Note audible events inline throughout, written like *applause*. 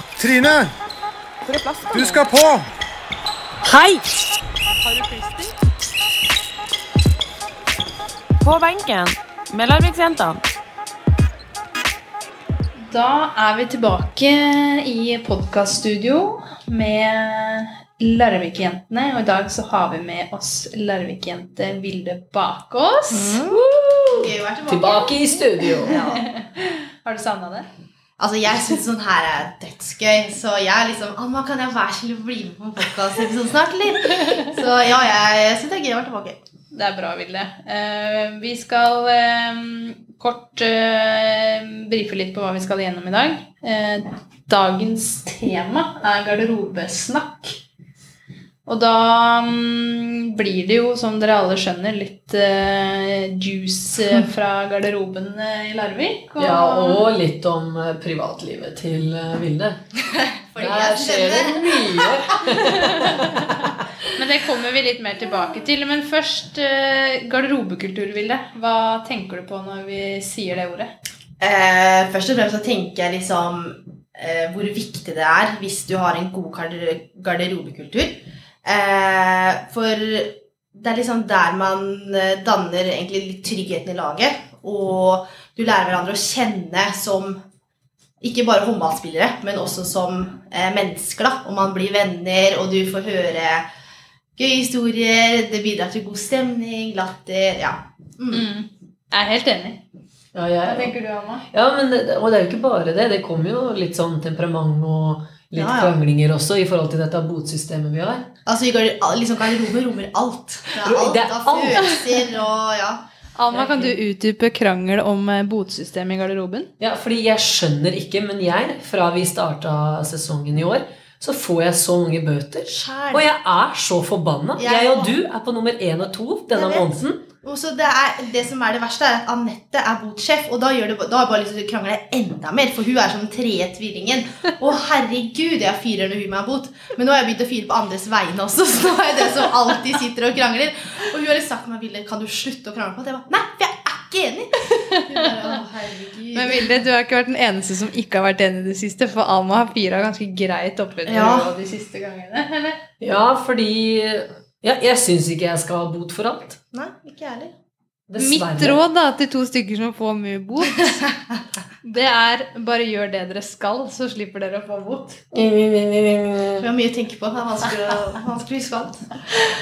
Trine! Du skal på! Hei! Har du klister? På benken med Larviksjentene. Da er vi tilbake i podkaststudio med Larvik-jentene. Og i dag så har vi med oss Larvik-jente Vilde Bakås. Gøy å være tilbake. Tilbake i studio. *laughs* Har du savna det? Altså, Jeg syns sånn her er dødsgøy, så jeg er liksom Anna, kan jeg være så snill å bli med på en podkastepisode snart, eller? Så ja, jeg, syns det er gøy å være tilbake. Det er bra, Vilde. Uh, vi skal uh, kort uh, brife litt på hva vi skal igjennom i dag. Dagens tema er garderobesnakk. Og da um, blir det jo, som dere alle skjønner, litt uh, juice eh, *laughs* fra garderoben eh, i Larvik. Og, Ja, og litt om privatlivet til Vilde. *laughs* Fordi Der jeg skjer det mye. *laughs* Men det kommer vi litt mer tilbake til. Men først uh, garderobekultur, Vilde. Hva tenker du på når vi sier det ordet? Uh, først og fremst så tenker jeg liksom eh, hvor viktig det er hvis du har en god garder garderobekultur. Eh, for det er liksom der man eh, danner egentlig litt tryggheten i laget. Og du lærer hverandre å kjenne som ikke bare håndballspillere, men også som eh, mennesker. da. Og man blir venner, og du får høre gøye historier. Det bidrar til god stemning, latter. Ja. Mm. Mm. Jeg er helt enig. Ja, Hva tenker du, Anna? ja men det, og det er jo ikke bare det. Det kommer jo litt sånn temperament og litt Ja, ja. kranglinger også i forhold til dette botsystemet vi har. Altså, liksom Garderoben rommer alt. Det er alt Det er av følelser og ja. Alma, kan du utdype krangel om eh, botsystemet i garderoben? Ja, fordi jeg skjønner ikke, men jeg, fra vi starta sesongen i år, så får jeg så mange bøter. Sjæl. Og jeg er så forbanna. Jeg Jeg og du er på nummer én og to denne måneden. Og så det, er, det som er det verste, er at Anette er botsjef, og da, gjør det, da har jeg bare lyst til å krangle enda mer, for hun er som den tredje tvillingen. Å herregud, jeg fyrer når hun er bot. Men nå har jeg begynt å fyre på andres vegne også, så nå er jeg den som alltid sitter og krangler. Og hun har liksom sagt til meg, Ville, kan du slutte å krangle på det? Jeg bare, nei, for jeg er ikke enig. Bare, å. Men Vilde, du har ikke vært den eneste som ikke har vært enig i det siste, for Alma har fyra ganske greit oppunder Ja. de siste gangene. eller? Ja, fordi ja, Jeg syns ikke jeg skal ha bot for alt. Nei, ikke jeg heller. Mitt råd da, til to stykker som får mye bot, *laughs* det er bare gjør det dere skal, så slipper dere å få bot. Vi har mye å tenke på. Det er vanskelig å vanskelig å huske alt.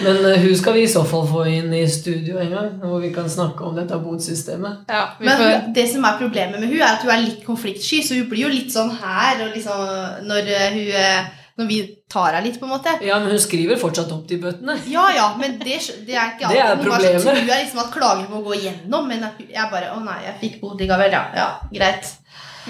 Men uh, hun skal vi i så fall få inn i studio en gang, hvor vi kan snakke om dette botsystemet. Ja, vi Men får... det som er problemet med hun er at hun er litt konfliktsky, så hun blir jo litt sånn her og liksom når eh, hun eh, Når vi tar henne litt, på en måte. Ja, men hun skriver fortsatt opp de bøtene. Ja, ja, men det, det er ikke *laughs* Det er. Hun ganger så problemet. tror jeg liksom at klager må gå igjennom, men jeg bare Å nei, jeg fikk bot likevel. Ja, ja, greit.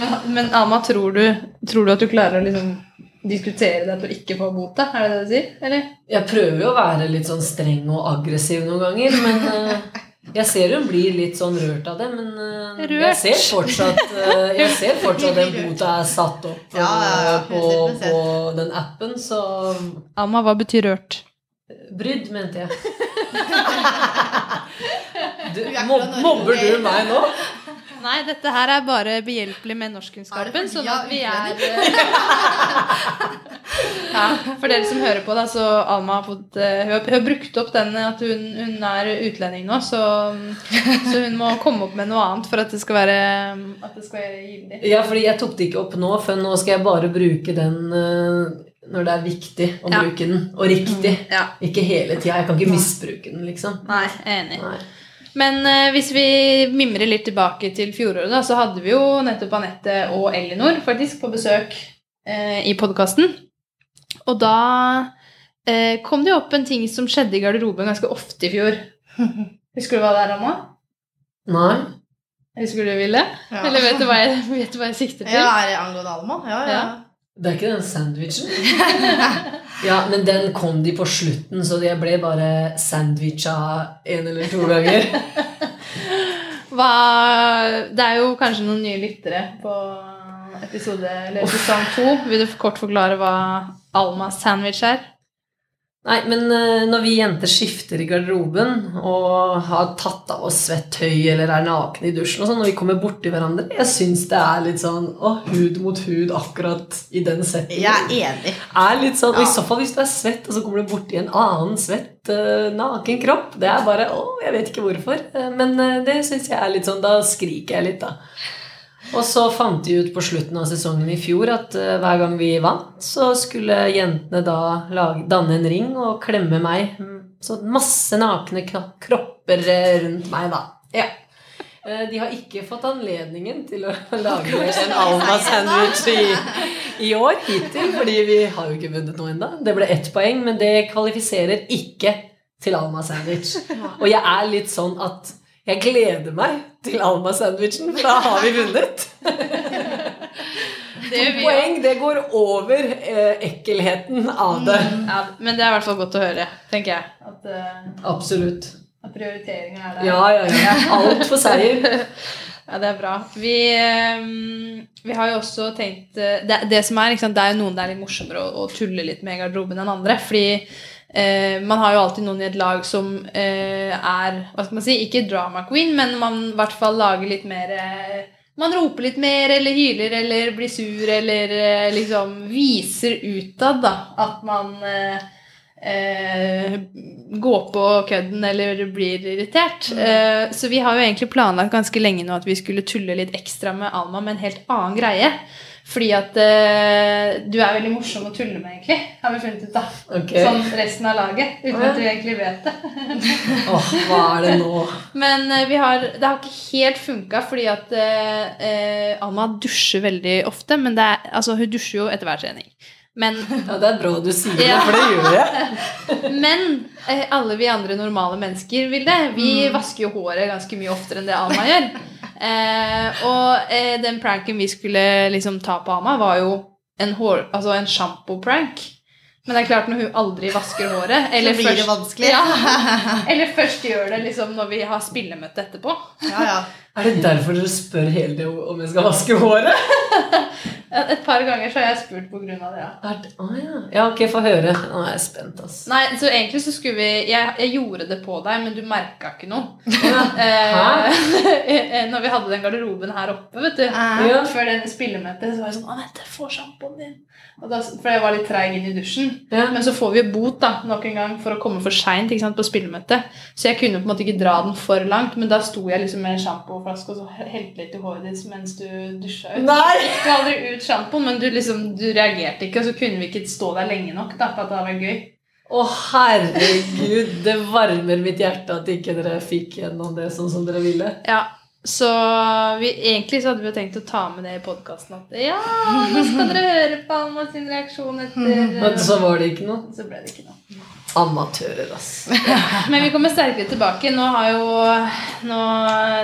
Men, men Alma, tror du, tror du at du klarer å liksom diskutere det at du ikke får bot? da? Er det det du sier? Eller? Jeg prøver jo å være litt sånn streng og aggressiv noen ganger, men *laughs* eh, jeg ser hun blir litt sånn rørt av det. Men uh, jeg ser fortsatt uh, Jeg ser fortsatt den bota er satt opp Ja, ja, ja, eh, på, på den appen, så Alma, hva betyr rørt? Brydd, mente jeg. *laughs* Du, er mobber du meg nå? Nei, dette her er bare behjelpelig med norskkunnskapen. Sånn at vi er *laughs* ja, For dere som hører på, da, så Alma har fått eh, Hun har, hun har brukt opp den at hun, hun er utlending nå, så, så hun må komme opp med noe annet for at det skal være, at det skal være gyldig. Ja, fordi jeg tok det ikke opp nå, for nå skal jeg bare bruke den eh, når det er viktig å Ja. bruke den. Og riktig. Ja. Ikke hele tida. Jeg kan ikke misbruke den, liksom. Nei, enig. Nei. Men eh, hvis vi mimrer litt tilbake til fjoråret, da, så hadde vi jo nettopp Anette og Elinor faktisk på besøk eh, i podkasten. Og da eh, kom det jo opp en ting som skjedde i garderoben ganske ofte i fjor. *laughs* Husker du hva det er, Anna? Nei. Husker du, Ville? Ja. Eller vet du hva jeg, vet du hva jeg sikter til? Ja, er det angående Alma? Ja, ja. Ja. Det er ikke den sandwichen? *laughs* Ja, men den kom de på slutten, så jeg ble bare sandwicha en eller to ganger. *laughs* Hva, det er jo kanskje noen nye lyttere på episode, eller sesong to. Vil du kort forklare hva Alma sandwich er? Nei, men eh, når vi jenter skifter i garderoben og har tatt av oss svett tøy eller er nakne i dusjen og sånn, når vi kommer borti hverandre Jeg syns det er litt sånn å, hud mot hud akkurat i den settingen. Jeg er enig. er litt sånn, og I så fall hvis du er svett, og så kommer du borti en annen svett, eh, naken kropp. Det er bare Å, jeg vet ikke hvorfor. Eh, men det syns jeg er litt sånn Da skriker jeg litt, da. Og så fant de ut på slutten av sesongen i fjor at eh, hver gang vi vant, så skulle jentene da lage, danne en ring og klemme meg. Så masse nakne kropper eh, rundt meg, da. Ja. Eh, De har ikke fått anledningen til å *laughs* lage en Alma-sandwich i, i år hittil, fordi vi har jo ikke vunnet noe ennå. Det ble ett poeng, men det kvalifiserer ikke til Alma-sandwich. Og jeg er litt sånn at jeg gleder meg til Alma-sandwichen, for da har vi vunnet. Det vi Poeng, det går over eh, ekkelheten av det. Ja, men det er i hvert fall godt å høre, tenker jeg. At, uh, Absolutt. at prioriteringen er der. Ja, ja, ja. Alt for seier. *laughs* Ja, det er bra. Vi, eh, vi har jo også tenkt eh, Det, det som er, sant, det er jo noen det er litt morsommere å, å tulle litt med i garderoben enn andre. Fordi eh, man har jo alltid noen i et lag som eh, er Hva skal man si? Ikke drama queen, men man i hvert fall lager litt mer eh, man roper litt mer, eller hyler, eller blir sur, eller eh, liksom viser utad da, at man eh, eh, går på kødden eller blir irritert. Eh, så vi har jo egentlig planlagt ganske lenge nå at vi skulle tulle litt ekstra med Alma med en helt annen greie. Fordi at uh, du er veldig morsom å tulle med, egentlig, har vi funnet ut. da. Okay. Sånn resten av laget, uten oh, ja. at du egentlig vet det. Åh, hva er det nå? *laughs* Men uh, vi har, det har ikke helt funka, fordi at eh, Alma dusjer veldig ofte. Men det er, altså, hun dusjer jo etter hver trening. Men, *laughs* Ja, det er bra du sier det, for det gjør jeg. *laughs* men alle vi andre normale mennesker vil det. Vi vasker jo håret ganske mye oftere enn det Alma gjør. Eh, og eh, den pranken vi skulle liksom ta på Ama, var jo en, hår, altså en shampoo-prank. Men det er klart når hun aldri vasker håret eller først-. Ja, *laughs* eller først gjør det liksom når vi har spillemøte etterpå. Ja, ja. Er det derfor dere spør hele tiden om jeg skal vaske håret? *laughs* Et par ganger så har jeg spurt på grunn av det. ja. Er det, å ja. ja, ok, få høre. Nå er jeg spent, ass. Nei, så egentlig så skulle vi Jeg, jeg gjorde det på deg, men du merka ikke noe. *laughs* Hæ? *laughs* Eh, når vi hadde den garderoben her oppe, vet du. Eh, Ja. Før den spillemøtet, så var jeg sånn Anette, få sjampoen din. Og da, for jeg var litt treig inn i dusjen. Ja. Men så får vi bot da, nok en gang for å komme for seint på spillemøtet. Så jeg kunne på en måte ikke dra den for langt, men da sto jeg liksom med en sjampoflaske og så helte litt i håret ditt mens du dusja ut. Nei! Du tok aldri ut sjampoen, men du, liksom, du reagerte ikke, og så kunne vi ikke stå der lenge nok da, for at det hadde vært gøy. Å, herregud. Det varmer mitt hjerte at ikke dere fikk gjennom det sånn som dere ville. Ja, så vi, egentlig så hadde vi jo tenkt å ta med det i podkasten at ja, nå skal dere høre på Alma sin reaksjon etter Men så var det ikke noe. Så ble det ikke noe. Amatører, ass. *laughs* Men vi kommer sterkere tilbake. Nå, har jo, nå,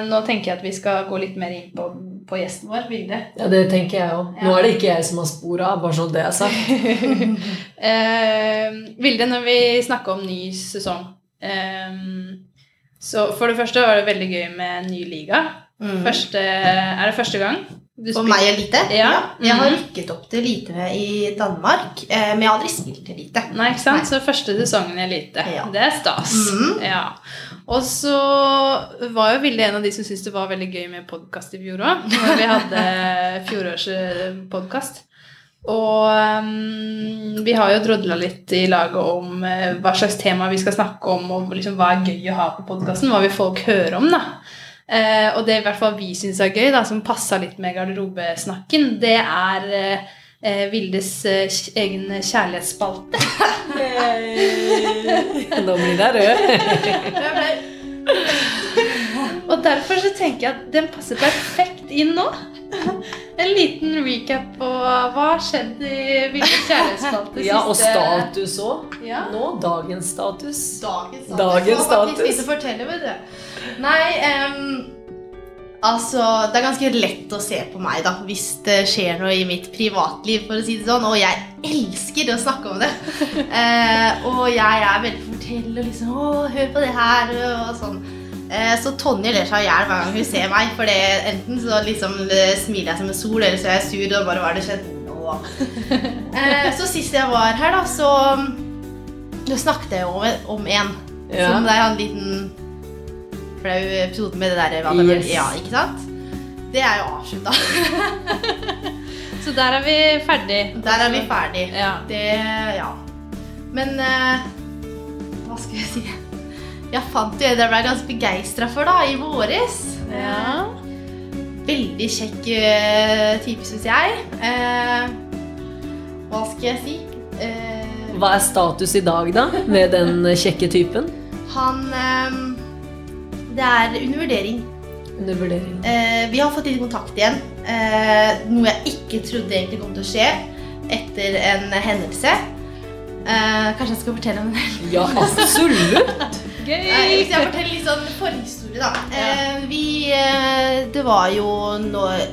nå tenker jeg at vi skal gå litt mer inn på, på gjesten vår, Vilde. Ja, det tenker jeg òg. Nå er det ikke jeg som har spor av, bare sånn det er sagt. *laughs* Eh, Vilde, når vi snakker om ny sesong eh, Så for det første var det veldig gøy med ny liga. Mm. Første, er det første gang? For meg elite? Ja. Jeg har Mhm. rykket opp til elite i Danmark, eh, men jeg har aldri spilt elite. Nei, ikke sant? Så første sesongen i Elite. Ja. Det er stas. Mhm. Ja. Og så var jo Vilde en av de som syntes det var veldig gøy med podkast i fjor òg. Når vi hadde *laughs* fjorårspodkast. Og um, vi har jo drodla litt i laget om uh, hva slags tema vi skal snakke om, og liksom hva er gøy å ha på podkasten. Hva vil folk høre om, da? Eh, og det i hvert fall vi syns er gøy, da, som passa litt med garderobesnakken, det er eh, Vildes eh, egen kjærlighetsspalte. Nå blir jeg rød. Og derfor så tenker jeg at den passer perfekt inn nå. En liten recap på hva har skjedd i Vildes kjærlighetsspalte Ja, og status òg. Ja. Nå, dagens status. Dagens status. Dagens faktisk status. å fortelle, vet du. Nei, um, altså Det er ganske lett å se på meg da hvis det skjer noe i mitt privatliv, for å si det sånn. Og jeg elsker å snakke om det. uh, *laughs* og jeg er veldig for å fortelle og liksom Å, hør på det her, og sånn. Eh, så Tonje ler seg i hjel hver gang hun ser meg, for det, enten så liksom eh, smiler jeg som en sol, eller så er jeg sur og bare hva er det skjedd nå? *laughs* Eh, så sist jeg var her, da, så snakket jeg om, om en. Ja. Som det er en liten flau episode med det der det. Yes. Ja, ikke sant? Det er jo avslutta. *laughs* Så der er vi ferdig. Der er vi ferdig. Ja. Det Ja. Men uh, hva skal jeg si? Jeg fant jo en jeg ble ganske begeistra for da, i våres. Ja. Veldig kjekk eh, type, syns jeg. Eh, hva skal jeg si? Eh, Hva er status i dag, da, med den kjekke typen? han eh, Det er under vurdering. Under vurdering. Eh, vi har fått litt kontakt igjen. Eh, noe jeg ikke trodde egentlig kom til å skje etter en hendelse. Eh, kanskje jeg skal fortelle om den? Ja, absolutt! Gøy! Nei, Hvis jeg forteller litt sånn forhistorie, da. Ja. vi eh, Det var jo når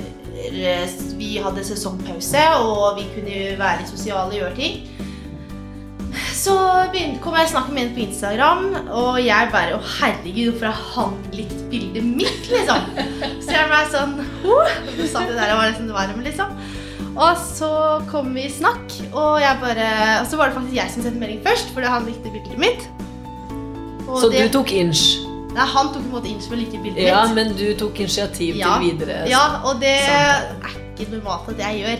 eh, vi hadde sesongpause, og vi kunne være sosiale og gjøre ting. Så kom jeg i snakk med henne på Instagram, og jeg bare Å, herregud, hvorfor har han likt bildet mitt, liksom? Så jeg ble sånn oh, Så satt jeg der og var nesten varm, liksom. Og så kom vi i snakk, og jeg bare Og så var det faktisk jeg som sendte melding først, fordi han likte bildet mitt. Og Så du tok inch. Nei, han tok på en måte inch, men like bildet Ja, men du tok initiativ Ja. til videre. Ja, og det samtale. er ikke normalt at jeg gjør.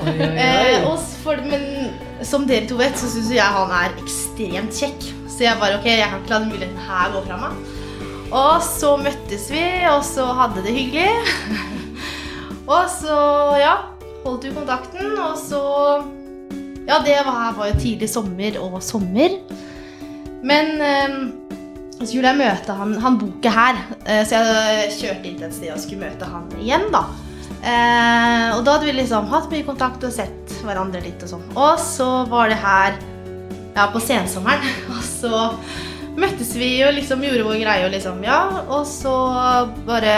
Oi, oi, *laughs* Eh, oi. og for, men som dere to vet, så syns jeg han er ekstremt kjekk. Så jeg bare ok, jeg kan ikke la den muligheten her gå fra meg. Og så møttes vi, og så hadde det hyggelig. *laughs* og så, ja, holdt vi kontakten, og så Ja, det var, var jo tidlig sommer og sommer. Men eh, så skulle jeg møte han Han bor ikke her, eh, så jeg kjørte inn til et sted og skulle møte han igjen, da. Eh, og da hadde vi liksom hatt mye kontakt og sett hverandre litt og sånn. Og så var det her ja, på sensommeren, *laughs* og så møttes vi og liksom gjorde vår greie og liksom, ja. Og så bare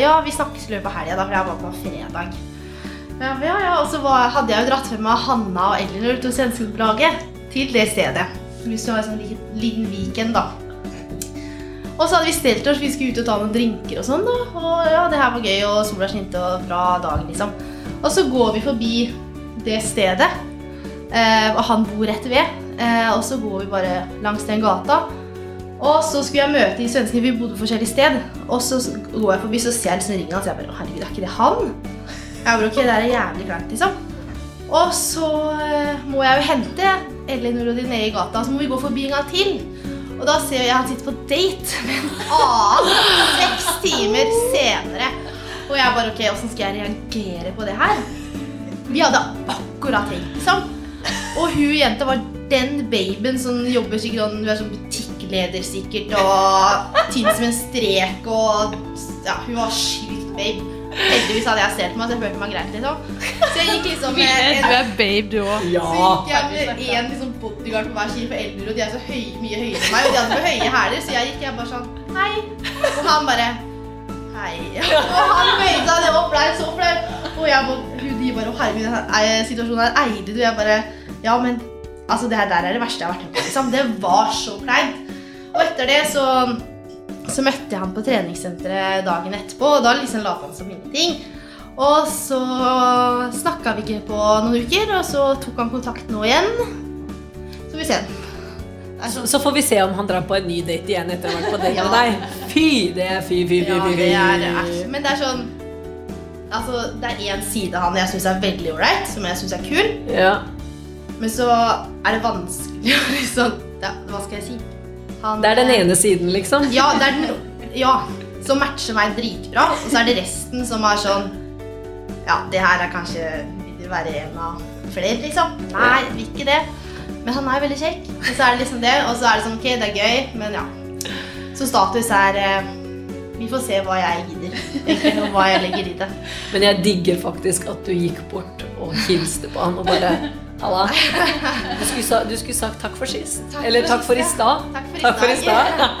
Ja, vi snakkes i løpet av helga, for jeg var på fredag. Ja, ja, ja. Og så var, hadde jeg jo dratt med meg Hanna og Elinor til Svenskelaget til det stedet. Hvis du har en sånn liten weekend, da. Og så hadde vi stelt oss, vi skulle ut og ta noen drinker og sånn. da. Og ja, det her var gøy, og sola skinte og bra dag, liksom. Og så går vi forbi det stedet, eh, og han bor rett ved. Eh, og så går vi bare langs den gata. Og så skulle jeg møte de svenskene, vi bodde på forskjellig sted. Og så går jeg forbi, så ser jeg liksom ringen hans, og jeg bare Å, herregud, er ikke det han? Jeg bare, ok, det er jævlig kleint, liksom. Og så eh, må jeg jo hente Elinor og de nede i gata, så må vi gå forbi en gang til. Og da ser jeg han sitter på date med en annen seks timer senere. Og jeg bare ok, åssen skal jeg reagere på det her? Vi hadde akkurat tenkt, liksom. Og hun jenta var den babyen som jobber sikkert sånn, hun er sånn butikkleder sikkert, og tynn som en strek, og ja, hun var sjukt babe. Heldigvis hadde jeg stelt meg, så jeg følte meg greit, liksom. Så jeg gikk liksom med en Du er babe, du òg. så gikk jeg med en liksom bodyguard på hver sin foreldre, og de er så høy, mye høyere enn meg. Og de hadde for høye hæler, så jeg gikk jeg bare sånn Hei. Og han bare Hei. Og han bøyde seg ned og ble så flau. Og jeg bare, de bare herregud, denne situasjonen her eide du. Jeg bare Ja, men altså, det her der er det verste jeg har vært med på. Liksom. Det var så kleint. Og etter det så så møtte jeg han på treningssenteret dagen etterpå, og da liksom lot han som ingenting. Og så snakka vi ikke på noen uker, og så tok han kontakt nå igjen. Får vi se. Så, så får vi se om han drar på en ny date igjen etter å ha vært på date Ja. med deg. Fy, det er fy, fy, fy, Ja, fy. det er det. er- Men det er sånn Altså, det er én side av han jeg syns er veldig ålreit, som jeg syns er kul. Ja. Men så er det vanskelig å liksom ja, Hva skal jeg si? Han, Det er den ene siden, liksom. Ja, det er den Ja, som matcher meg dritbra. Og så er det resten som er sånn Ja, det her er kanskje Vil være en av flere, liksom. Nei, vil ikke det. Men han er veldig kjekk. Og så er det liksom det, og så er det sånn Ok, det er gøy, men ja. Så status er eh, Vi får se hva jeg gidder. Og hva jeg legger i det. Men jeg digger faktisk at du gikk bort og hilste på han og bare Halla. Du skulle, sa, du skulle sagt takk for sist. Takk Eller for takk for stad. Takk for i Takk for i stad. stad.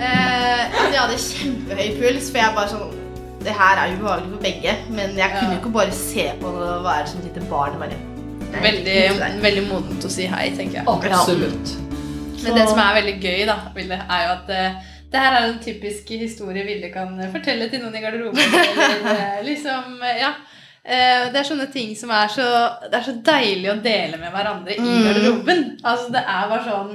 *laughs* Altså, jeg hadde kjempehøy puls, for jeg bare sånn Det her er jo ubehagelig for begge, men jeg kunne jo ikke bare se på det og være som et lite barn. Bare, Veldig, veldig modent å si hei, tenker jeg. Absolutt. Men det som er veldig gøy, da, Ville, er jo at eh, det her er en typisk historie Ville kan eh, fortelle til noen i garderoben. *laughs* Eller, eh, liksom, ja. Eh, Det er sånne ting som er så Det er så deilig å dele med hverandre i Mm. garderoben. Altså, det er bare sånn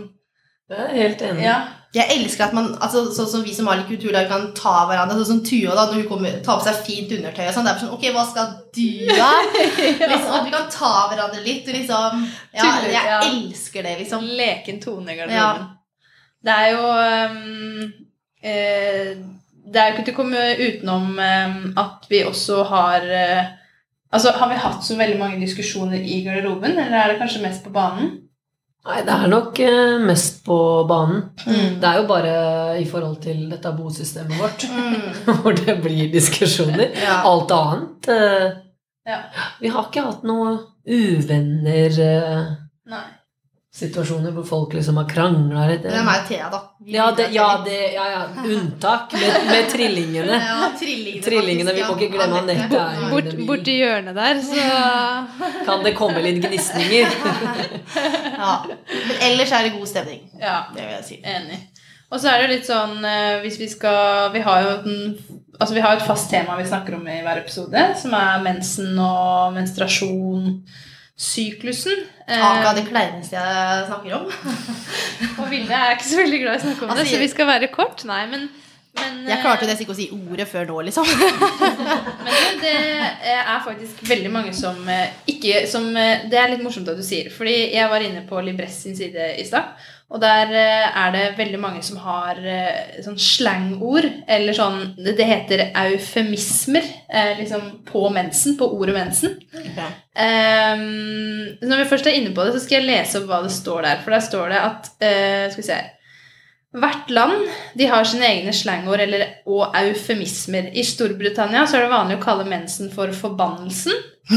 Jeg er helt enig. Ja. Jeg elsker at man, altså, sånn som vi som har litt kulturlag, kan ta hverandre. Sånn som Tua, da, når hun kommer, tar på seg fint undertøy og sånn. Det er sånn Ok, hva skal du, da? *laughs* liksom, at vi kan ta hverandre litt liksom Ja, Tuller, jeg ja. elsker det, liksom. Leken tone i garderoben. Det er jo um, eh, Det er jo ikke til å komme utenom ehm, at vi også har eh, Altså, Har vi hatt så veldig mange diskusjoner i garderoben, eller er det kanskje mest på banen? Nei, det er nok eh, mest på banen. Mm. Det er jo bare i forhold til dette bosystemet vårt Mm. *laughs* hvor det blir diskusjoner. Ja. Alt annet eh, Ja. Vi har ikke hatt noen uvenner eh. Situasjoner hvor folk liksom har krangla litt. Det er meg og Thea, da. Ja, det, ja, det, ja, ja, *laughs* unntak med, med trillingene. Ja, trillingene. Trillingene, vi må ikke glemme Anette. er Bort, i- borti hjørnet der, så *laughs* Kan det komme litt gnisninger? *laughs* Ja. Men ellers er det god stemning. Ja. Det vil jeg si. Enig. Og så er det litt sånn eh, hvis vi skal Vi har jo den, altså vi har et fast tema vi snakker om i hver episode, som er mensen og menstruasjon. Syklusen. Eh, Aka det kleineste jeg snakker om. *laughs* og Vilde er ikke så veldig glad i å snakke om det, Altså, så vi skal være kort. Nei, men, men Jeg klarte jo nesten ikke å si ordet før nå, liksom. *laughs* Men det, det er faktisk veldig mange som eh, ikke som, eh, Det er litt morsomt at du sier, fordi jeg var inne på Libress sin side i stad. Og der eh, er det veldig mange som har eh, sånn slangord, eller sånn Det heter eufemismer eh, liksom på mensen, på ordet mensen. Ehm, når vi først er inne på det, så skal jeg lese opp hva det står der. For der står det at uh, Skal vi se her Hvert land de har sine egne slangord eller, og eufemismer. I Storbritannia så er det vanlig å kalle mensen for forbannelsen. *laughs*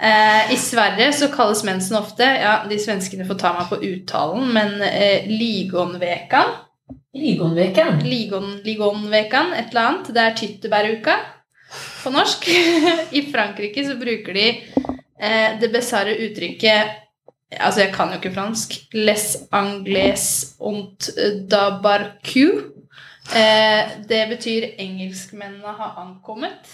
Eh, I Sverige så kalles mensen ofte Ja, de svenskene får ta meg på uttalen, men eh, ligonvekan. Ligonvekan? Ligon, ligonvekan, et eller annet. Det er tyttebæruka på norsk. *laughs* I Frankrike så bruker de eh, det besarre uttrykket Altså, jeg kan jo ikke fransk. Les anglais ont dabarcu. Eh, det betyr 'engelskmennene har ankommet'.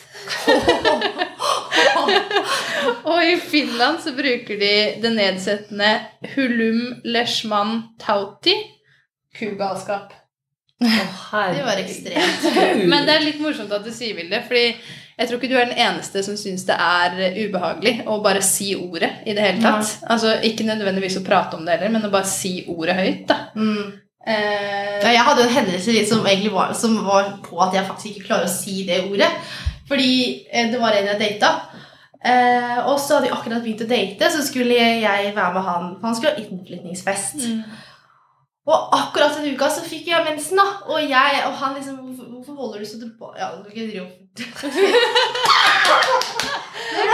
*laughs* Og i Finland så bruker de det nedsettende 'hulum leshman tauti'. Kugalskap. Det var ekstremt. Men det er litt morsomt at du sier Vilde, fordi jeg tror ikke du er den eneste som syns det er ubehagelig å bare si ordet i det hele tatt. Altså Ikke nødvendigvis å prate om det heller, men å bare si ordet høyt. da. Mm. Eh, Ja, jeg hadde en hendelse som var, som var på at jeg faktisk ikke klarer å si det ordet. Fordi eh, det var en jeg data. Uh, og så hadde vi akkurat begynt å date, så skulle jeg være med han. for Han skulle ha innflytningsfest. mm. Og akkurat den uka så fikk jeg mensen, da. Og jeg og han liksom Hvorfor, holder du så tilbake Ja, du kan drive og *laughs* *laughs*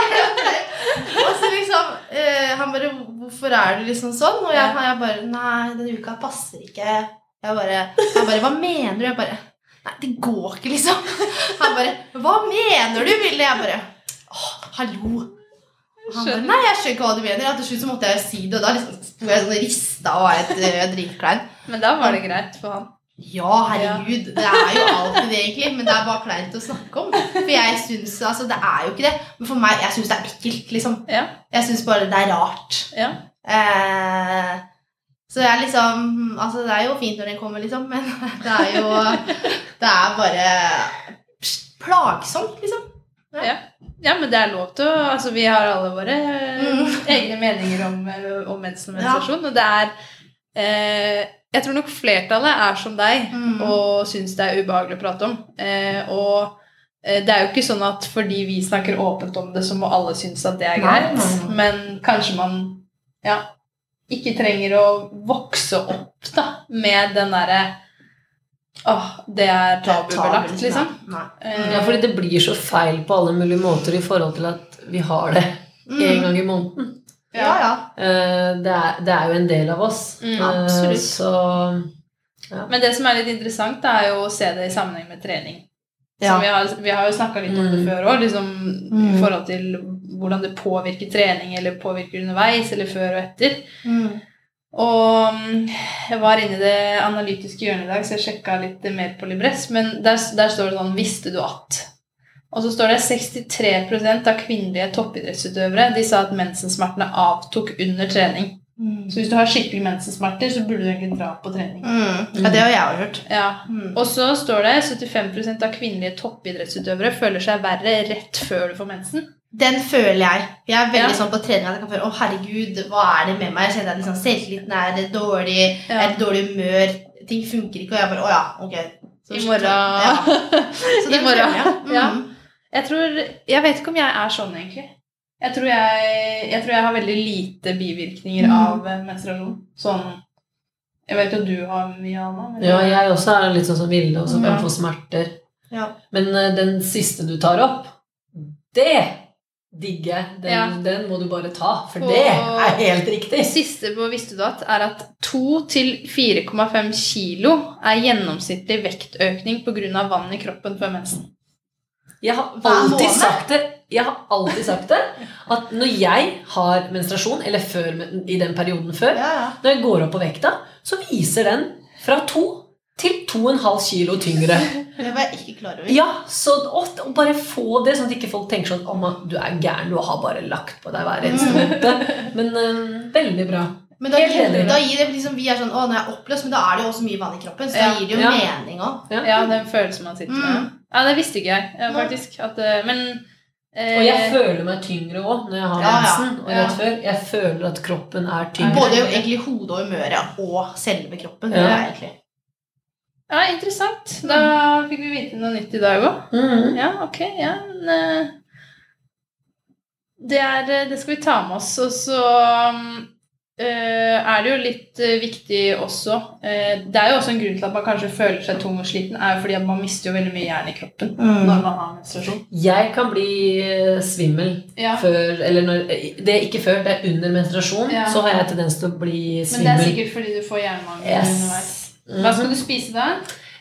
liksom eh, Han bare 'Hvorfor er du liksom sånn?' Og jeg, jeg bare 'Nei, denne uka passer ikke'. Jeg bare, han bare 'Hva mener du?' Jeg bare 'Nei, det går ikke', liksom. Han bare 'Hva mener du, Vilde?' Jeg bare 'Åh, hallo'. Han bare, Nei, jeg skjønner ikke hva du mener. Ja, til slutt så måtte jeg si det, og da liksom sto jeg sånn rista og var helt uh, dritklein. Men da var det greit for han. Ja, herregud. Det er jo alltid det, egentlig. Men det er bare kleint å snakke om. For jeg syns Altså, det er jo ikke det. Men for meg, jeg syns det er ekkelt, liksom. Ja. Jeg syns bare det er rart. ja. Eh, så jeg liksom Altså, det er jo fint når den kommer, liksom, men det er jo Det er bare plagsomt, liksom. Ja. ja, men det er lov til å Altså, vi har alle våre eh, Mm. egne meninger om, eh, om mensen og menstruasjon, og det er eh, Jeg tror nok flertallet er som deg Mm. og syns det er ubehagelig å prate om. Eh, og eh, det er jo ikke sånn at fordi vi snakker åpent om det, så må alle synes at det er greit. nei, nei. Men kanskje man ja, ikke trenger å vokse opp da, med den derre Åh, det er tabubelagt, liksom. Nei. Nei. Ja, fordi det blir så feil på alle mulige måter i forhold til at vi har det Mm. en gang i måneden. Ja, ja. Eh, Det er, det er jo en del av oss. Mm, Eh, absolutt. Så Men det som er litt interessant, er jo å se det i sammenheng med trening. Ja. Vi, har, vi har jo snakka litt om det Mm. før òg, liksom, Mm. i forhold til hvordan det påvirker trening, eller påvirker underveis, eller før og etter. Mm. Og mm, jeg var inne i det analytiske hjørnet i dag, så jeg sjekka litt mer på Libress, men der, der står det sånn 'Visste du at?' Og så står det 63% av kvinnelige toppidrettsutøvere de sa at mensensmertene avtok under trening. Så hvis du har skikkelig mensensmerter, så burde du egentlig dra på trening. Mm. Ja, det har jeg hørt. Ja. Mm. Og så står det 75% av kvinnelige toppidrettsutøvere føler seg verre rett før du får mensen. Den føler jeg. Jeg er veldig Ja. sånn på trening at jeg kan føle Å, herregud, hva er det med meg? Jeg kjenner at liksom, selvtilliten er dårlig, jeg Ja. er i dårlig humør, ting funker ikke, og jeg bare Å ja, ok. Så- I morgen Ja. *laughs* Så I morgen. jeg. Mm. Ja. Jeg tror Jeg vet ikke om jeg er sånn, egentlig. Jeg tror jeg, jeg, tror jeg har veldig lite bivirkninger Mm. av menstruasjon. Sånn Jeg vet jo du har mye, Anna. Men Ja, jeg også er litt sånn som Vilde, og som kan få smerter. Ja. Men eh, den siste du tar opp, det digger jeg. Den, Ja. den må du bare ta, for Og- det er helt riktig. Det siste på Visste du at er at 2-4,5 kilo er gjennomsnittlig vektøkning pga. vann i kroppen før mensen. Jeg har alltid sagt det. Jeg har alltid sagt det. At når jeg har menstruasjon, eller før, i den perioden før, Ja, ja. når jeg går opp på vekta, så viser den fra to til to og en halv kilo tyngre. Det var jeg ikke klar over. Ja, så å, bare få det, sånn at ikke folk tenker sånn Om du er gæren, du har bare lagt på deg hver eneste måned. Men øh, veldig bra. Men da gir, da gir det liksom Vi er sånn Å, nå er jeg oppløst, men da er det jo også mye vann i kroppen, så Ja. da gir det jo Ja. mening òg. Ja. Ja, den følelsen man sitter med. Mm. Ja, det visste ikke jeg, eh, faktisk. At, eh, men eh, Og jeg føler meg tyngre òg når jeg har Ja, ja. mensen. Og Ja. rett før. Jeg føler at kroppen er tyngre. Både jo egentlig hodet og humøret og selve kroppen. Ja. Det er egentlig. Ja, interessant. Da fikk vi vite noe nytt i dag òg. Mm. Ja, ok. Ja, men eh, det, er, det skal vi ta med oss. Og så eh, er det jo litt eh, viktig også eh, Det er jo også en grunn til at man kanskje føler seg tung og sliten, er jo fordi at man mister jo veldig mye jern i kroppen Mm. når man har menstruasjon. Jeg kan bli eh, svimmel Ja, før Eller når, det er ikke før, det er under menstruasjon. Ja. Så har jeg tendens til å bli Men det er sikkert fordi du får jernmangel Yes. underveis. Hva skal du spise da?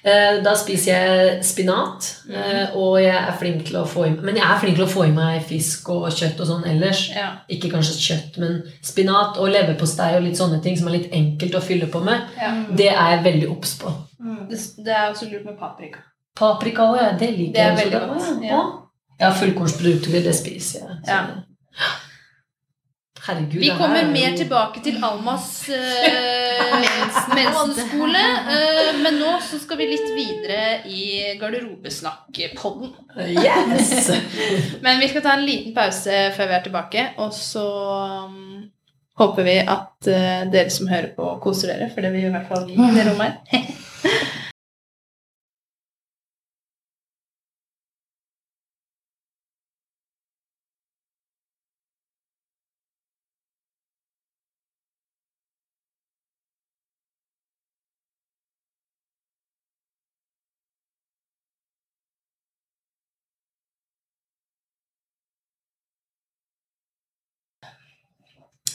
Eh, Da spiser jeg spinat, Mhm. eh, og jeg er flink til å få i Men jeg er flink til å få i meg fisk og kjøtt og sånn ellers. Ja. Ikke kanskje kjøtt, men spinat og leverpostei og litt sånne ting som er litt enkelt å fylle på med. ja. Det er jeg veldig obs på. Mm. Det, det er også lurt med paprika. Paprika òg, ja. Det liker Det er jeg også. veldig godt, Ja. ja. ja, fullkornsprodukter, det spiser jeg. Så- Ja. Herregud, Vi kommer er jo- mer tilbake til Almas *laughs* uh, mensenskole. *laughs* eh, men nå så skal vi litt videre i garderobesnakk-podden. Yes! *laughs* Men vi skal ta en liten pause før vi er tilbake, og så um, håper vi at uh, dere som hører på, koser dere, for det vil i hvert fall vi i det rommet her.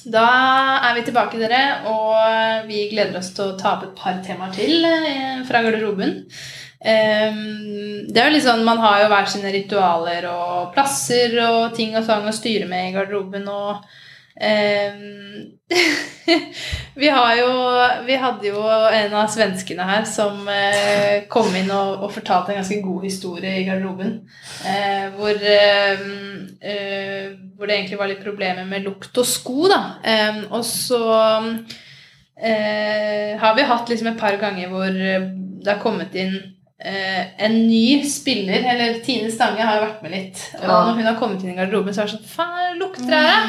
Da er vi tilbake, dere, og vi gleder oss til å ta opp et par temaer til eh, fra garderoben. Ehm, det er jo litt sånn, Man har jo hver sine ritualer og plasser og ting og sang å styre med i garderoben. og *laughs* vi, har jo, vi hadde jo en av svenskene her som eh, kom inn og, og fortalte en ganske god historie i garderoben. Eh, hvor, eh, eh, hvor det egentlig var litt problemer med lukt og sko. da. Eh, og så eh, har vi hatt liksom et par ganger hvor det har kommet inn Uh, en ny spiller, eller Tine Stange har jo vært med litt. Og Ja. når hun har kommet inn i garderoben, så er det sånn Faen, lukter det her?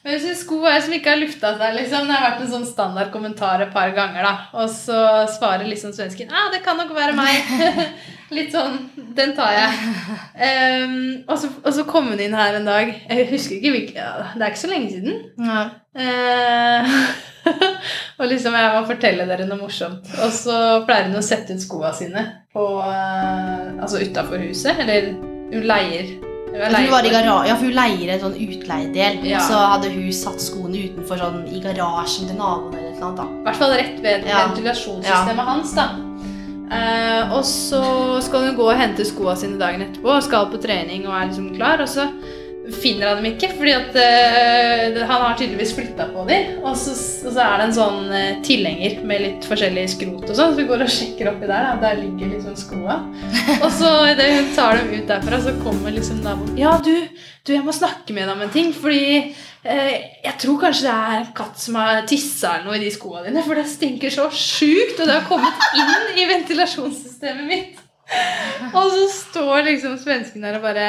Men jeg en sko er som ikke har lufta seg, liksom. Det har vært en sånn standard kommentar et par ganger, da. Og så svarer liksom svensken ah, det kan nok være meg. *laughs* Litt sånn Den tar jeg. Um, og, så, og så kom hun inn her en dag. Jeg husker ikke hvilken ja, Det er ikke så lenge siden. Ja. Uh, *laughs* og liksom jeg må fortelle dere noe morsomt. Og så pleier hun å sette ut skoa sine på uh, Altså utafor huset. Eller hun leier. Hun var i ja, for hun leier en sånn utleiedel. Ja. Så hadde hun satt skoene utenfor sånn i garasjen til naboen eller noe annet. I hvert fall rett ved Ja. ventilasjonssystemet hans. da. Eh, og så skal hun gå og hente skoene sine dagen etterpå skal på trening og er liksom klar. Og så finner han dem ikke, fordi at uh, han har tydeligvis flytta på dem. Og så, og så er det en sånn uh, tilhenger med litt forskjellig skrot og sånn, så vi går og sjekker oppi der. Da. Der ligger liksom skoa. *laughs* Og så idet hun tar dem ut derfra, så kommer liksom naboen Ja, du, du, jeg må snakke med deg om en ting, fordi uh, jeg tror kanskje det er en katt som har tissa eller noe i de skoa dine, for det stinker så sjukt, og det har kommet inn i ventilasjonssystemet mitt. *laughs* Og så står liksom svensken der og bare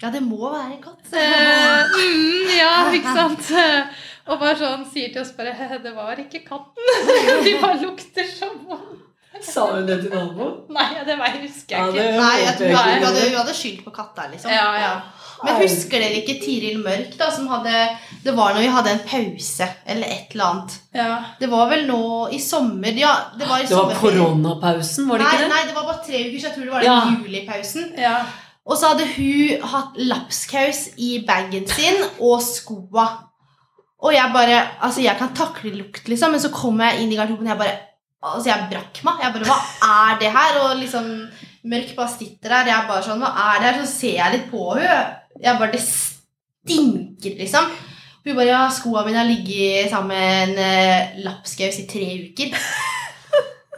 Ja, det må være en katt. Eh, mm, ja, ikke sant? Og bare sånn sier til oss bare Det var ikke katten. *laughs* De bare lukter som. Sa hun det til naboen? Nei, det var, husker jeg ikke. ikke. Nei, jeg tror hun hadde, hun hadde skyldt på katta, liksom. Ja, ja. Men husker dere ikke Tiril Mørk, da, som hadde Det var når vi hadde en pause, eller et eller annet. Ja. Det var vel nå i sommer Ja, det var i Det var koronapausen, var det ikke det? nei, det var bare tre uker, så jeg tror det var den Ja. den julipausen. ja. Og så hadde hun hatt lapskaus i bagen sin og skoa. Og jeg bare Altså, jeg kan takle lukt, liksom, men så kom jeg inn i garderoben, og jeg bare Altså, jeg brakk meg. Jeg bare Hva er det her? Og liksom Mørk bare sitter der. Jeg bare sånn Hva er det her? Så ser jeg litt på henne. Jeg bare Det stinker, liksom. Hun bare Ja, skoa mine har ligget sammen med en lapskaus i tre uker.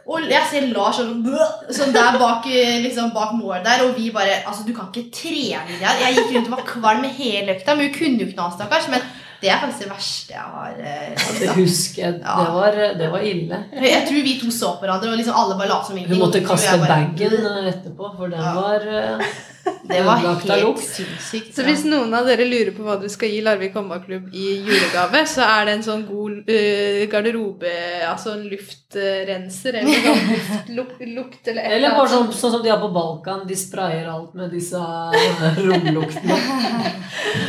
Og jeg ser Lars sånn, sånn der bak, eh, liksom, bak målet der, og vi bare Altså, du kan ikke trene det her. Jeg gikk rundt og var kvalm hele økta, men hun kunne jo ikke noe, stakkars. Men det er faktisk det verste jeg har eh, Det husker jeg. Ja. Det var, det var ille. Jeg tror vi to så på hverandre, og liksom alle bare la som Hun måtte kaste jeg bagen eh, etterpå, for den Ja. var eh, Det var helt lukt. sinnssykt. Så hvis noen av dere lurer på hva dere skal gi Larvik håndballklubb i julegave, så er det en sånn god uh, garderobe, altså en luftrenser eller noe luft, lukt eller et Eller annet bare sånn, sånn som de har på Balkan. De sprayer alt med disse eh, romluktene. *laughs*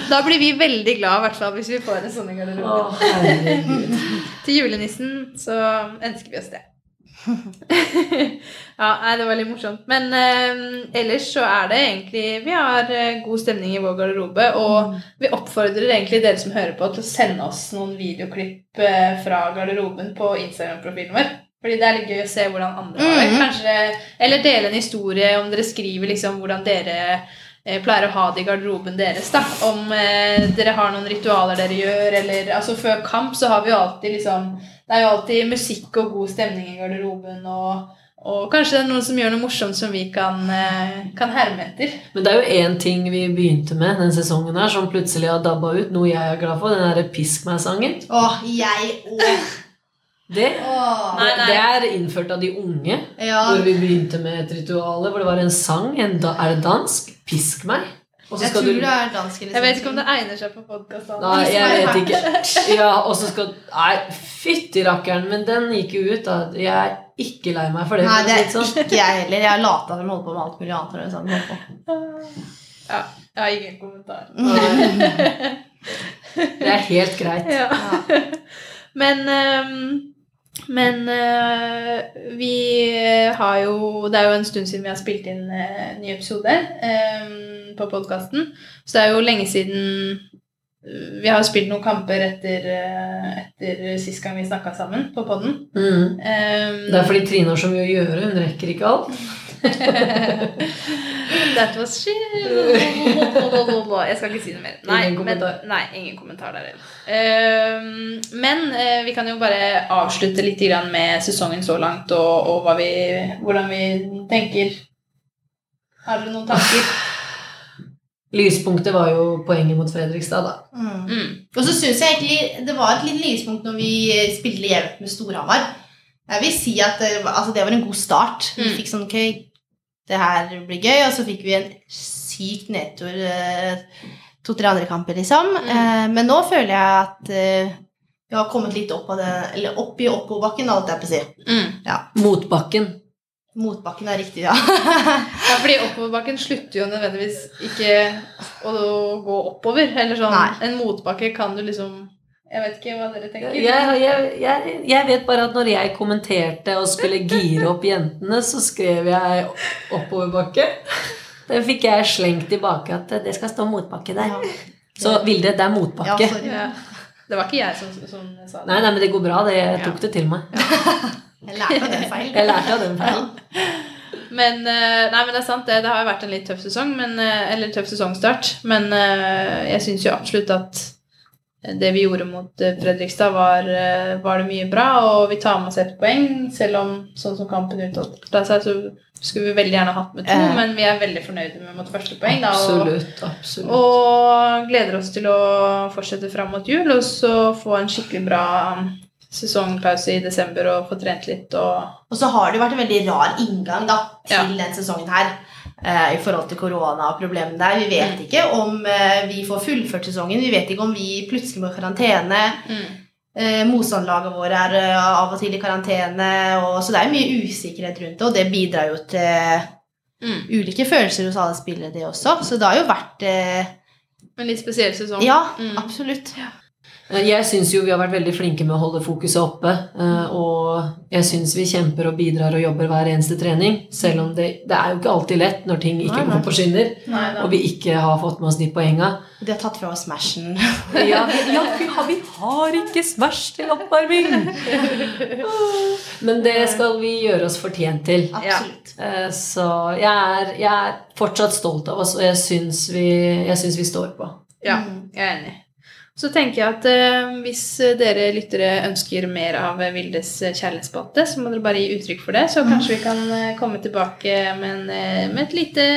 Da blir vi veldig glad i hvert fall hvis vi får en sånn garderobe. Å. *laughs* Til julenissen så ønsker vi oss det. *laughs* ja, nei, det var litt morsomt. Men eh, ellers så er det egentlig Vi har eh, god stemning i vår garderobe, og vi oppfordrer egentlig dere som hører på, til å sende oss noen videoklipp eh, fra garderoben på Instagram-profilen vår. Fordi det er litt gøy å se hvordan andre har det. Mhm. Kanskje, eller dele en historie om dere skriver liksom hvordan dere pleier å ha det i garderoben deres. da Om eh, dere har noen ritualer dere gjør, eller altså Før kamp så har vi jo alltid liksom Det er jo alltid musikk og god stemning i garderoben, og, og kanskje det er noen som gjør noe morsomt som vi kan, eh, kan herme etter. Men det er jo én ting vi begynte med den sesongen her, som plutselig har dabba ut. Noe jeg er glad for. Den derre Pisk meg-sangen. Åh, jeg òg. Det, Nei, nei. det er innført av de unge. Ja. Hvor vi begynte med et ritual hvor det var en sang. En da, er det dansk? Pisk meg. Og så Jeg tror du det er dansk Liksom. Jeg vet ikke om det egner seg på podkast. Nei, jeg vet ikke. Ja, og så skal Nei, fytti rakkeren, men den gikk jo ut, da. Jeg er ikke lei meg for det. Nei, det er sånn. ikke jeg heller. Jeg har lata som holder på med alt mulig annet. på. Ja, jeg har ingen kommentar. Det er helt greit. Ja. Ja. Men ehm, Men eh, vi har jo Det er jo en stund siden vi har spilt inn eh, ny episode ehm, på podkasten. Så det er jo lenge siden vi har spilt noen kamper etter, etter sist gang vi snakka sammen på poden. Mm. Det er fordi Trine har så mye å gjøre. Hun rekker ikke alt. *laughs* That was shit. *laughs* Jeg skal ikke si noe mer. Nei, Ingen men, kommentar. nei ingen kommentar der heller. Ehm, men eh, vi kan jo bare avslutte litt grann med sesongen så langt, og, og hva vi, hvordan vi tenker. Har dere noen tanker? *sighs* Lyspunktet var jo poenget mot Fredrikstad, da. Mm. Mm. Og så syns jeg egentlig det var et lite lyspunkt når vi spilte jevnt med Storhamar. Jeg vil si at altså, det var en god start. Vi Mm. fikk sånn ok, det her blir gøy, og så fikk vi en sykt nedtur eh, to-tre andre kamper, liksom. Mm. Eh, men nå føler jeg at eh, vi har kommet litt opp, av det, eller opp i oppoverbakken, alt jeg på å si. Mm. Motbakken. Motbakken er riktig, ja. *laughs* Ja, fordi oppoverbakken slutter jo nødvendigvis ikke å gå oppover. Eller sånn, Nei. En motbakke kan du liksom Jeg vet ikke hva dere tenker. Jeg, jeg, jeg, jeg vet bare at når jeg kommenterte og skulle gire opp jentene, så skrev jeg oppoverbakke. Det fikk jeg slengt tilbake at det skal stå motbakke der. Så Vilde, det er Ja, motbakke. Ja. Det var ikke jeg som, som sa det. Nei, nei, men det går bra. Det, jeg tok det til meg. Jeg lærte av den feilen. Jeg lærte av den feilen. Men, eh, nei, men det er sant, det. Det har jo vært en litt tøff sesong, men, eh, eller tøff sesongstart. Men eh, jeg syns jo absolutt at det vi gjorde mot eh, Fredrikstad, var, eh, var det mye bra. Og vi tar med oss ett poeng, selv om sånn som kampen utholdt seg, så skulle vi veldig gjerne hatt med to. Eh. Men vi er veldig fornøyde med vårt første poeng. Da, og, Absolutt. absolutt. og gleder oss til å fortsette fram mot jul, og så få en skikkelig bra sesongpause i desember og få trent litt og Og så har det jo vært en veldig rar inngang da, til Ja. den sesongen her. Eh, I forhold til korona og problemene der. Vi vet ikke om eh, vi får fullført sesongen. Vi vet ikke om vi plutselig må i karantene. Mm. Motstandlagene våre er eh, av og til i karantene. Så det er mye usikkerhet rundt det, og det bidrar jo til Mm. ulike følelser hos alle spillere, det også. Så det har jo vært eh, En litt spesiell sesong. Ja, Mm. absolutt. Eh, Jeg syns jo vi har vært veldig flinke med å holde fokuset oppe. eh, Og jeg syns vi kjemper og bidrar og jobber hver eneste trening. Selv om det, det er jo ikke alltid lett når ting ikke Nei, nei. går på skinner. Nei. Og vi ikke har fått med oss de poenga. De har tatt fra oss Smashen. *laughs* Ja, vi, ja, vi, har, vi har ikke Smash til oppvarming! Men det skal vi gjøre oss fortjent til. Absolutt. Eh, Så jeg er, jeg er fortsatt stolt av oss, og jeg syns vi, vi står på. Ja, jeg er enig. Så tenker jeg at eh, hvis dere lyttere ønsker mer av Vildes kjærlighetsspalte, så må dere bare gi uttrykk for det. Så kanskje vi kan eh, komme tilbake med en, eh, med et lite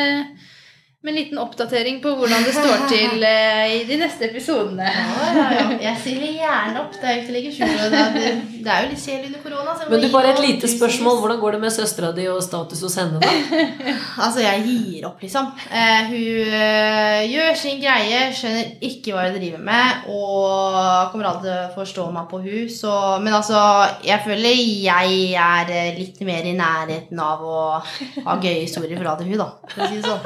med en liten oppdatering på hvordan det står *laughs* til eh, i de neste episodene. Ja, ja, ja. Jeg stiller gjerne opp. Det er jo ikke til å legge skjul på. Det er- jo litt kjedelig under korona. Men du, bare et lite spørsmål. Hvordan går det med søstera di og status hos henne, da? *laughs* Altså, jeg gir opp, liksom. Uh, hun uh, gjør sin greie, skjønner ikke hva hun driver med, og kommer aldri til å forstå meg på hun. Så, men altså, jeg føler jeg er eh, litt mer i nærheten av å ha gøye historier fra til hun, da. For å si det sånn.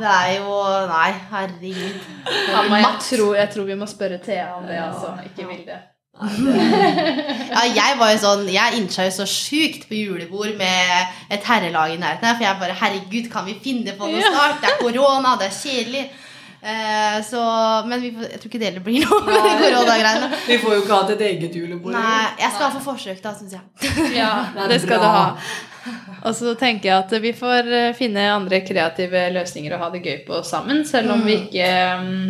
Det er jo Nei, herregud. Ja, jeg tror, jeg tror vi må spørre Thea om det, altså. Ikke Vilde. Ja, jeg var jo sånn Jeg innsa jo så sjukt på julebord med et herrelag i nærheten her, for jeg bare Herregud, kan vi finne på noe snart? Det er korona, det er kjedelig. Eh, så, men vi får, jeg tror ikke det blir noe med de *laughs* koronagreiene. Vi får jo ikke hatt et eget julebord. Nei, jeg skal få forsøk, da, syns jeg. Ja, *laughs* Det det skal bra. du ha. Og så tenker jeg at vi får eh, finne andre kreative løsninger og ha det gøy på sammen, selv om vi ikke mm,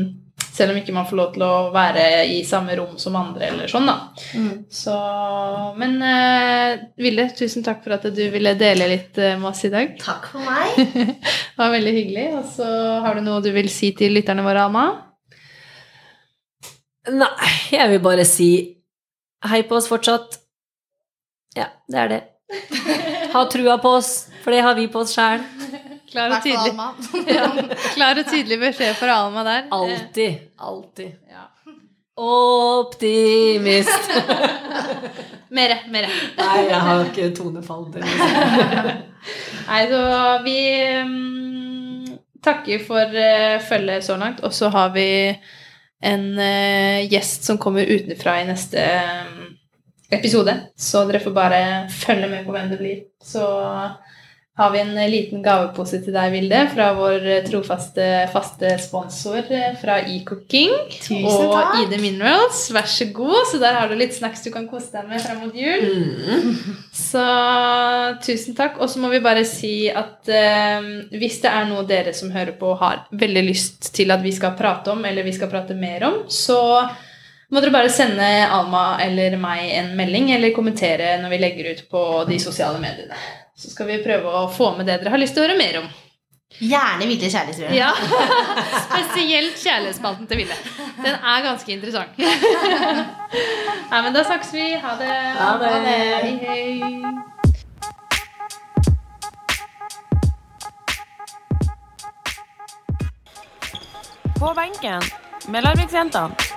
selv om ikke man får lov til å være i samme rom som andre, eller sånn, da. Mm. Så Men uh, Ville, tusen takk for at du ville dele litt eh, med oss i dag. Takk for meg. *laughs* Det var veldig hyggelig. Og så har du noe du vil si til lytterne våre, Alma? Nei, jeg vil bare si hei på oss fortsatt. Ja, det er det. *laughs* Ha trua på oss, for det har vi på oss sjæl. Klar og, tydelig, *laughs* ja, klar og tydelig beskjed for Alma der. Alltid. Alltid. Ja. Optimist. *laughs* Mere, mere. Nei, jeg har ikke tonefall til det. *laughs* Nei, så vi um, takker for uh, følget så langt, og så har vi en uh, gjest som kommer utenfra i neste um, episode. Så dere får bare følge med på hvem det blir. Så har vi en eh, liten gavepose til deg, Vilde, fra vår eh, trofaste faste sponsor eh, fra eCooking og takk. ID Minerals. Vær så god. Så der har du litt snacks du kan kose deg med frem mot jul. Mm. *laughs* Så tusen takk. Og så må vi bare si at eh, hvis det er noe dere som hører på har veldig lyst til at vi skal prate om, eller vi skal prate mer om, så må dere bare sende Alma eller meg en melding, eller kommentere når vi legger ut på de sosiale mediene. Så skal vi prøve å få med det dere har lyst til å høre mer om. Gjerne ville kjærlighetsbrev. Ja, *laughs* Spesielt kjærlighetsspalten til Ville. Den er ganske interessant. *laughs* Nei, men da snakkes vi. Ha det. Ha det. Hei, hei. På benken med Larviksjentene.